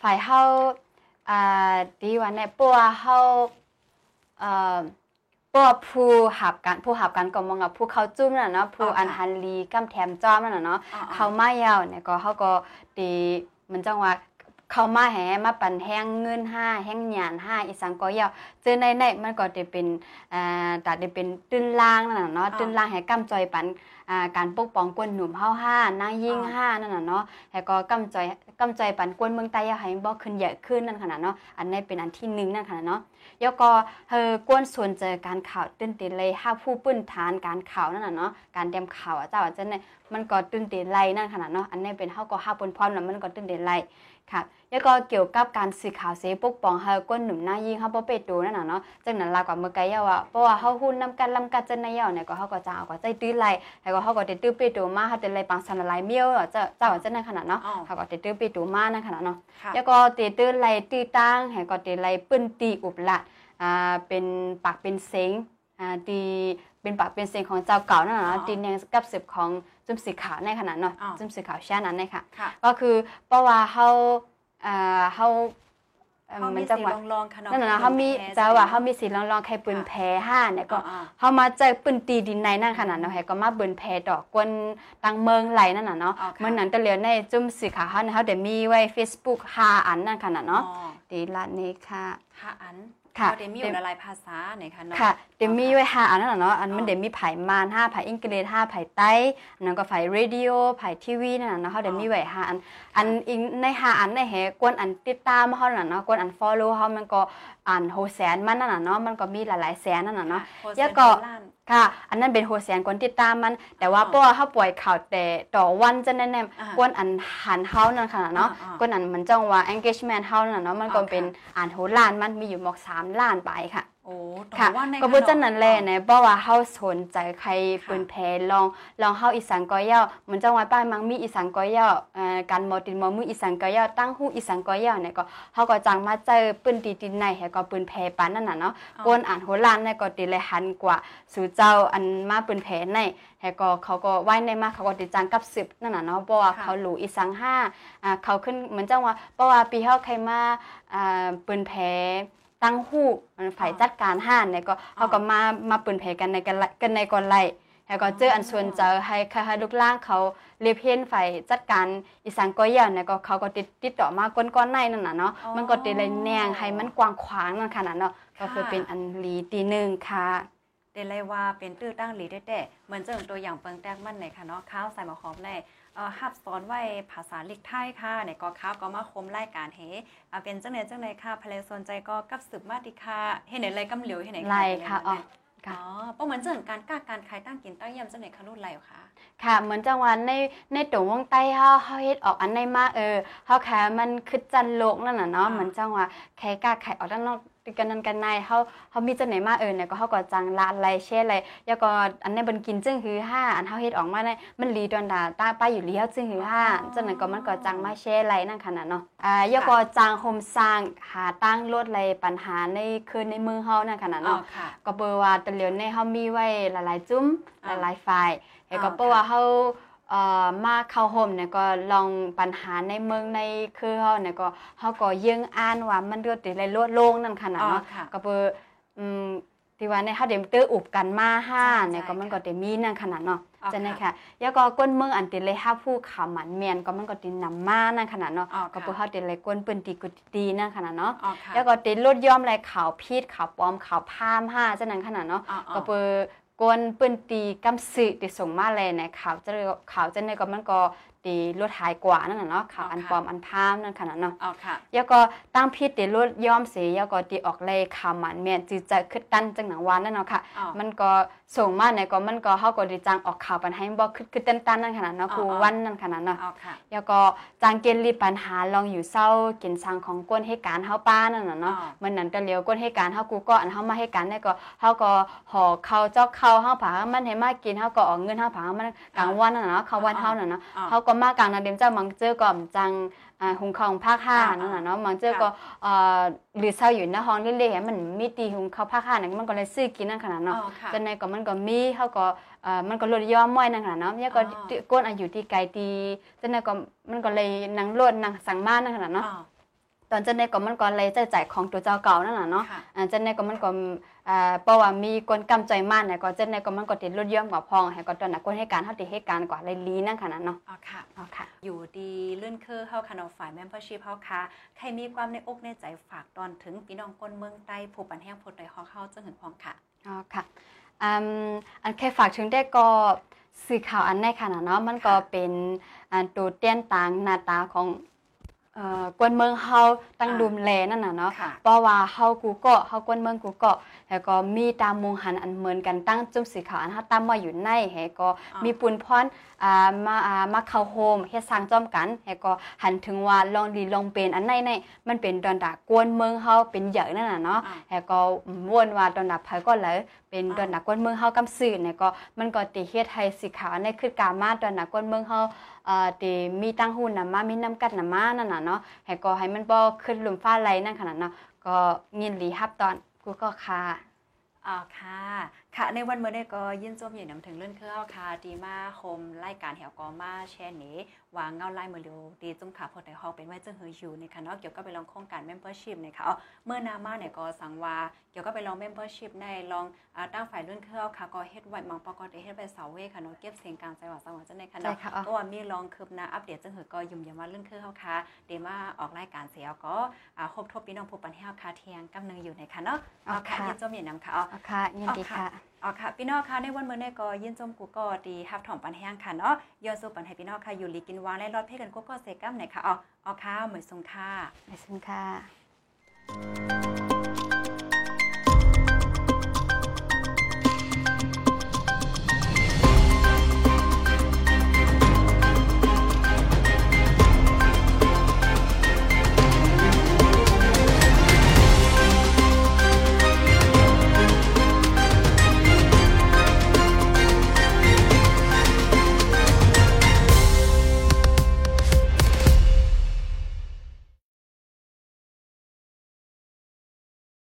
ฝ่ายเฮาอ่าดีว่าในปัวเฮาเอ่อปัวผู้หับกันผู้หับกันก็มองกับผู้เขาจุ้มน่ะเนาะผู้อ๋อค่ะอันฮันลีกำแถมจอมนั่นน่ะเนาะอ๋อๆเขามายาวเนี่ยก็เขาก็ดีมันจังว่า เขามาแหมาปั่นแห้งเงินห้าแห้งหยานห้าอีสังก็ยาวเจอในในมันก็จะเป็นอ่าตัดได้เป็นตื้นล่างนั่นน่ะเนาะอ๋อตื้นล่างให้กำจอยปันอ่าการปกป้องกวนหนุ่มเฮาห้านางยิ่งอ๋อห้านั่นน่ะเนาะแล้วก็กำจอยกำจอยปันกวนเมืองใต้อยาให้บ่ขึ้นใหญ่ขึ้นนั่นขนาดเนาะอันนี้เป็นอันที่หนึ่งนั่นขนาดเนาะแล้วก็เฮอกวนส่วนเจอการข่าวตื่นเต้นเลยห้าผู้ปื้นฐานการข่าวนั่นน่ะเนาะการเตรียมข่าวอะเจ้าอาจจะเนี่ยมันก็ตื่นเต้นไล่นั่นขนาดเนาะอันนี้เป็นเฮาก็ห้าปนพร้อมแล้วมันก็ตื่นเต้นไล่ ค่ะแล้วก็เกี่ยวกับการสื่อข่าวเสปกป้องเฮาก้นหนุ่มหน้ายิงเฮาบ่ไปดูนั่นน่ะเนาะจังนั้นลากว่าเมื่อไกลว่าเพราะว่าเฮาฮู้นำกันลำกันจันในยาวเนี่ยก็เฮาก็จะเอาก็ใจตื้อไล่แล้วก็เฮาก็ได้ตื้อไปดูมาเฮาได้ไล่ปังสันไล่เมียวเจ้าเจ้าจังนั้นขนาดเนาะอ๋อเฮาก็ได้ตื้อไปดูมานั่นขนาดเนาะค่ะแล้วก็ตีตื้อไล่ตีตั้งให้ก็ตีไล่ปื้นตีอุบละอ่าเป็นปากเป็นเสียงอ่าตีเป็นปากเป็นเสียงของเจ้าเก่านั่นน่ะอ๋อเนาะตีแนงกับสืบของ จุ่มสีขาวในขนาดเนาะอ๋อจุ่มสีขาวแช่นั้นเลยค่ะค่ะก็คือเพราะว่าเฮาอ่าเฮาเอิ่มเฮามัมีนจัสีงว่าลองๆค่ะเนาะนั่นน่ะเนาะเฮามีเจ้าว่าเฮามีสีลองๆใครปืนแพ้ห้าเนี่ยก็อ๋อเฮามาเจอปืนตีดินในนั่นขนาดเนาะให้ก็มาเบิ่นแพ้ดอกกวนตังเมืองไหลนั่นน่ะเนาะอ๋อค่ะเมื่อนั้นตะเหลียวในจุ่มสีขาวเฮาเนี่ยเฮาได้มีไว้ Facebook ห้าอันนั่นขนาดๆเนาะอ๋อดีละนี้ค่ะค่ะอัน ค่ะเราได้มีอยู่หลายๆภาษาไหนคะเนาะค่ะเดี๋ยวมีไว้ห้าอันนั่นน่ะเนาะอันอ๋มันอเดี๋ยวมีไผ่มานห้าไผ่อังกฤษห้าไผ่ไต้อันนั้นก็ไผ่เรดิโอไผ่ทีวีนั่นน่ะเนาะเขาเดี๋ยวมีไว้ห้าอันอันอีกในห้าอันในแหกวนอันติดตามเขาน่ะเนาะกวนอัน follow เขามันก็อันโหแสนมันนั่นน่ะเนาะมันก็มีหลายๆแสนนั่นน่ะเนาะโพสต์แล้วก็ล้านค่ะ อันนั้นเป็นโหแสนคนติดตามมัน แต่ว่าอ๋อเพราะว่าเขาปล่อยข่าวแต่ต่อวันจะแน่ๆอ่ากวนอันหันเฮานั่นค่ะเนาะอ่าๆกวนอันมันจ้องว่า engagement เฮานั่นน่ะเนาะมันก็อ๋อค่ะเป็นอ่านโหล้านมันมีอยู่หมอกสามล้านไปค่ะโอ้ต่อ ค่ะวันในก็บ่จังนั้นแหละนะเพราะว่าเฮาสนใจใครค่ะปืนแพลองลองเฮาอีสานก็ย่อเหมือนจังหวัดป้ายมังมีอีสานก็ย่อเอ่อการมอตินมอมืออีสานก็ย่อตั้งฮู้อีสานก็ย่อเนี่ยก็เฮาก็จังมาเจอปืนตีตินในให้ก็ปืนแพปานนั่นน่ะเนาะกวนอ่านโหลานเนี่ยก็ติเลยหันกว่าสู่เจ้าอันมาปืนแพในให้ก็เขาก็ไว้ในมาเขาก็ติจังกับสืบนั่นน่ะเนาะเพราะว่าค่ะเขาหลูอีสังห้าอ่าเขาขึ้นเหมือนจังว่าเพราะว่าปีเฮาใครมาอ่าปืนแพ ตั้งหู้มันฝ่ายจัดการห้านเนี่ยก็เขาก็มามาปืนเพกันในกันไล่กันในก่อนไล่แล้วก็เจออันส่วนเจอให้ให้ลูกล่างเขาเรียบเพี้ยนฝ่ายจัดการอีสานก้อยยาวเนี่ยก็เขาก็ติดติดต่อมาก้นก้อนในนั่นน่ะเนาะอ๋อมันก็ติดเลยแนงให้มันกว้างขวางนั่นขนาดเนาะก็คือค่ะเป็นอันลีตีหนึ่งค่ะเดเลยว่าเป็นตื้อตั้งหลีได้แต่เหมือนเจิงตัวอย่างเปิงแตกมันในค่ะเนาะข้าวใส่มาหอมในเอ่อ ฮับสอนไว้ภาษาลิกไทยค่ะในก็ข้าวก็มาคมรายการเฮอ่าเป็นจังไหนจังไหนค่ะภรรยสนใจก็กับสืบมาติค่ะเห็นไหนไรกำเหลียวเห็นไหนไล่เป็นค่ะไรอ๋ออ๋ค่ะอเพราะเหมือนเจิงการกล้าการขายตั้งกินตั้งยำจังไหนคะรุ่นไรเหรอคะค่ะเหมือนจังหวะในในตัววงใต้เฮาเฮาเฮ็ดออกอันในมาเออเฮาแค่มันคือจันโลกนั่นน่ะเนาะอ่าเหมือนจังหวะแค่กล้าไข่ออกด้านนอก ติกันนั้นกันในเฮาเฮามีจังไหนมาเออเนี่ยก็เฮาก็จังละอะไรแช่อะไรแล้วก็อันในบันกินจึงคือห้าอันเฮาเฮ็ดออกมาได้มันลีดอนดาตาป้าอยู่ลีเฮาจึงคือห้าจังนั้นก็มันก็จังมาแช่อะไรนั่นขนาดเนาะอ่าแล้วก็จังโฮมสร้างหาตั้งลดอะไรปัญหาในคืนในเมืองเฮานั่นขนาดอ๋อเนาะค่ะก็เปลว่าตะเหลียวในเฮามีไว้หลายๆจุ้มหอ่าลายๆฝ่ายแล้วก็อ่าเปลว่าเฮาเอ่อ มาเข้าห่มเนี่ยก็ลองปัญหาในเมืองในคือเฮาเนี่ยก็เฮาก็ยังอ่านว่ามันเดือดติดเลยลดลงนั่นขนาดอ๋อเนาะค่ะก็เปลอืมที่ว่าในเฮาเดี๋ยวเตื้ออุบกันมาห้าใช่เนี่ยก็มันค่ะก็ได้มีนั่นขนาดเนาะอ๋อจะนะค่ะค่ะแล้วก็ก้นเมืองอันติเลยห้าผู้ขาวหมันเมียนก็มันก็ตินำมานั่นขนาดเนาะอ๋อก็ค่ะเปเฮาติเลยก้นเปิ้นตีกุตีนั่นขนาดเนาะอ๋อค่ะแล้วก็ติดลดย่อมอะไรขาวพีดขาวปลอมขาวพามห้าจังนั้นขนาดเนาะอ๋ออ๋อก็เปอ กวนปืนตีกำสือติส่งมาเลยในข่าวจะข่าวจะในก็มันก็ ตีลดหายกว่านั่นน่ะเนาะข่าวอ๋ออันค่ะปลอมอันพามนั่นขนาดเนาะอ๋อค่ะแล้วก็ตั้งพิษตีลดย้อมเสียแล้วก็ตีออกเลยข่าวหมันเมียนจีจะขึ้นตั้นจังหนังวานนั่นเนาะค่ะอ๋อมันก็ส่งมาเนี่ยก็มันก็เฮาก็ดีจังออกข่าวปันให้บ่ขึ้นขึ้นตั้นตั้นนั่นขนาดเนาะอ๋อครูอ๋อวันนั่นขนาดเนาะอ๋อค่ะแล้วก็จางเกณฑ์รีปัญหาลองอยู่เศร้ากินสังของก้นให้การเฮาป้านั่นน่ะเนาะอ๋อมันนั้นก็เลียวก้นให้การเฮากูก็อันเฮามาให้การได้ก็เฮาก็ห่อข้าวเจ้าข้าวเฮาผามันให้มากินเฮาก็ออกเงินเฮาผามันกลางวันนั่นน่ะเนาะข้าววันเฮานั่นเนาะอ๋อเฮาก็มากลางนาเดมเจ้ามังเจอก็จังอ่าหุงข้าวของภาคห้าอ่านั่นน่ะเนาะมังเจอค่ะก็เอ่อหรือเศร้าอยู่หน้าห้องเล่ๆมันมีตีหุงข้าวภาคห้านั่นมันก็เลยซื้อกินนั่นขนาดอ๋เนาะอค่ะจังไดก็มันก็มีเฮาก็เอ่อมันก็ลดย่อมม้อยนั่นขนาดเนาะเนี่ยก็อ๋อที่ก้นอายุที่ไกลตีจังไดก็มันก็เลยนังโลดนังสังมานั่นขนาดเนาะอ๋อ ตอนจังไดก็มันก็เลยใจจ่ายของตัวเจ้าเก่านั่นน่ะเนาะค่ะอ่าจังไดก็มันก็อ่าเพราะว่ามีคนกำใจมากเนี่ยก็จังไดก็มันก็ติดลดย่อมกว่าพองให้ก็ตอนนั้นคนให้การเฮาติให้การกว่าเลยลีนั่นขนาดเนาะอ๋อค่ะอ๋อค่ะ อยู่ดีเลื่อนคือเฮาคณะฝ่าย membership เฮาค่ะใครมีความในอกในใจฝากตอนถึงพี่น้องคนเมืองใต้ผู้ปันแห้งผู้ใดฮอกเฮาจังหึงพองค่ะอ๋อค่ะอืมอันแค่ฝากถึงได้ก็สื่อข่าวอันในขนาดเนาะมันก็เป็นอันตัวเตี้ยนต่างหน้าตาของเอ่อ กวนเมืองเฮาตั้งอ่าดุมแลนั่นน่ะเนาะค่ะเพราะว่าเฮากูก็เฮากวนเมืองกูก็แล้วก็มีตามมุงหันอันเหมือนกันตั้งจุ่มสีขาวอันเฮาตามมาอยู่ในแฮก็อ่ามีมีปุนพรอ่ามาอ่ามาเข้าโฮมเฮ็ดสร้างจ้อมกันแฮก็หันถึงว่าลองดีลองเป็นอันในในมันเป็นดอนดากวนเมืองเฮาเป็นเหยอะนั่นน่ะเนาะอ่าแล้วก็วนว่าตอนนับไผก็เลย เป็นอ่าตอนนักกวนเมืองเฮากำซื่อเนี่ยก็มันก็ติเฮ็ดให้สีขาวในคือกามาตอนนักกวนเมืองเฮาเอ่อติมีตั้งหุ้นนำมามีน้ำกัดนำมานั่นน่ะเนาะให้ก็ให้มันบ่ขึ้นหลุมฟ้าไหลนั่นขนาดเนาะก็ยินดีรับตอนกูก็ค่ะอ๋อค่ะ ค่ะ ในวันเมื่อนี้ก็ยินจมอยู่นำถึงเรื่องเครื่องค่ะดีมาโฮมรายการแถวกอมาแชร์นี้วางเงาไล่มือเร็วดีจุ่มขาพอดในฮอกเป็นไว้เจ้าเฮออยู่ในค่ะเนาะเกี่ยวกับไปลองโครงการ membership เนี่ยค่ะเอาเมื่อนามาเนี่ยก็สั่งว่าเกี่ยวกับไปลอง membership ในลองอ่าตั้งฝ่ายเรื่องเครื่องค่ะก็เฮ็ดไว้มังปอกอได้เฮ็ดไปเสาเวยค่ะเนาะเก็บเสียงกลางใจว่าสังหวะจังในค่ะใช่เนาะค่ะอ๋อเพราะว่ามีลองคืบหน้าอัปเดตจังเหือก็ยุ่มยามว่าเรื่องเครื่องค่ะเดมาออกรายการเสียก็อ่าครบทบพี่น้องผู้ปันแห้วค่ะเทียงกำนึงอยู่ในค่ะเนาะเอาค่ะยินจมอยู่นำค่ะเอาอ๋อค่ะยินดีค่ะ อ๋อค่ะพี่น้องค่ะในวันเมื่อนี้ก็ยินจมกูก็ดีฮับถ่อมปันแห้งค่ะเนาะย้อนสู่ปันให้พี่น้องค่ะอยู่ลีกินวางและรอดเพ่กันกูก็เซกัมหน่อยค่ะอ๋ออ๋อค่ะเหมือนทรงค่ะขอบคุณค่ะ